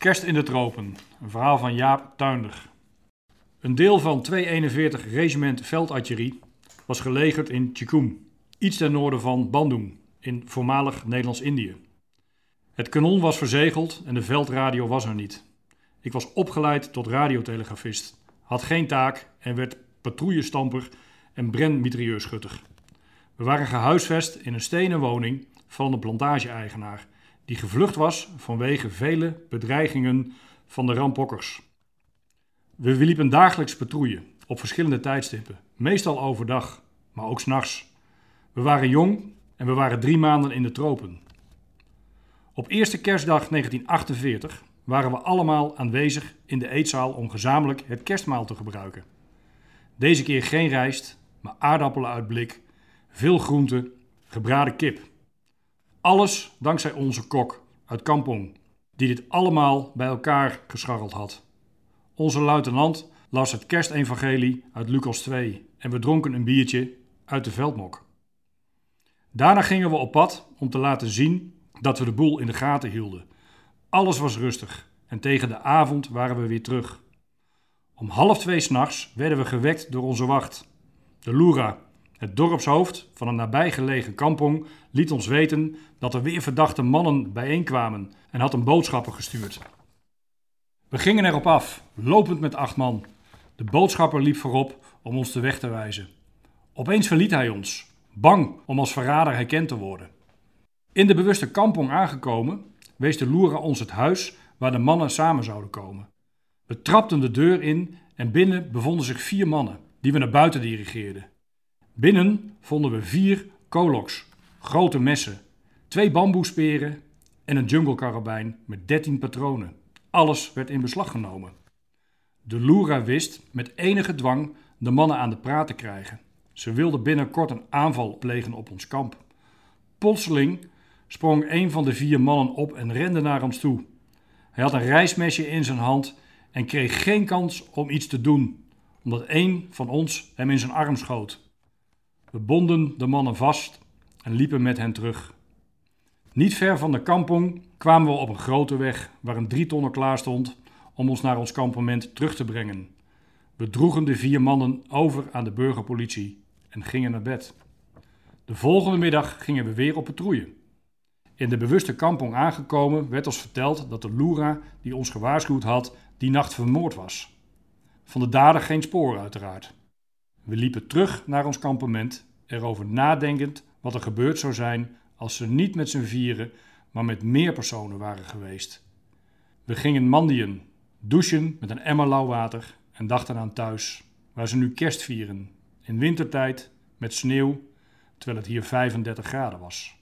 Kerst in de tropen, een verhaal van Jaap Tuinder. Een deel van 241 regiment veldartillerie was gelegerd in Chikum, iets ten noorden van Bandung, in voormalig Nederlands-Indië. Het kanon was verzegeld en de veldradio was er niet. Ik was opgeleid tot radiotelegrafist, had geen taak en werd patrouillestamper en brandmitrailleurschutter. We waren gehuisvest in een stenen woning van een plantage-eigenaar die gevlucht was vanwege vele bedreigingen van de rampokkers. We liepen dagelijks patrouille op verschillende tijdstippen, meestal overdag, maar ook s'nachts. We waren jong en we waren drie maanden in de tropen. Op eerste kerstdag 1948 waren we allemaal aanwezig in de eetzaal om gezamenlijk het kerstmaal te gebruiken. Deze keer geen rijst, maar aardappelen uit blik, veel groenten, gebraden kip. Alles dankzij onze kok uit Kampong, die dit allemaal bij elkaar gescharreld had. Onze luitenant las het kerstevangelie uit Lucas 2 en we dronken een biertje uit de veldmok. Daarna gingen we op pad om te laten zien dat we de boel in de gaten hielden. Alles was rustig en tegen de avond waren we weer terug. Om half twee s'nachts werden we gewekt door onze wacht. De Loera, het dorpshoofd van een nabijgelegen kampong, liet ons weten dat er weer verdachte mannen bijeenkwamen en had een boodschapper gestuurd. We gingen erop af, lopend met acht man. De boodschapper liep voorop om ons de weg te wijzen. Opeens verliet hij ons, bang om als verrader herkend te worden. In de bewuste kampong aangekomen, wees de Loera ons het huis waar de mannen samen zouden komen. We trapten de deur in en binnen bevonden zich vier mannen, die we naar buiten dirigeerden. Binnen vonden we vier koloks, grote messen, twee bamboesperen en een junglekarabijn met dertien patronen. Alles werd in beslag genomen. De Loera wist met enige dwang de mannen aan de praat te krijgen. Ze wilden binnenkort een aanval plegen op ons kamp. Plotseling sprong een van de vier mannen op en rende naar ons toe. Hij had een reismesje in zijn hand en kreeg geen kans om iets te doen, omdat een van ons hem in zijn arm schoot. We bonden de mannen vast en liepen met hen terug. Niet ver van de kampong kwamen we op een grote weg waar een drietonner klaar stond om ons naar ons kampement terug te brengen. We droegen de vier mannen over aan de burgerpolitie en gingen naar bed. De volgende middag gingen we weer op patrouille. In de bewuste kampong aangekomen werd ons verteld dat de Loera die ons gewaarschuwd had, die nacht vermoord was. Van de dader geen spoor uiteraard. We liepen terug naar ons kampement, erover nadenkend wat er gebeurd zou zijn als ze niet met z'n vieren, maar met meer personen waren geweest. We gingen mandien, douchen met een emmer lauw water en dachten aan thuis, waar ze nu kerst vieren, in wintertijd, met sneeuw, terwijl het hier 35 graden was.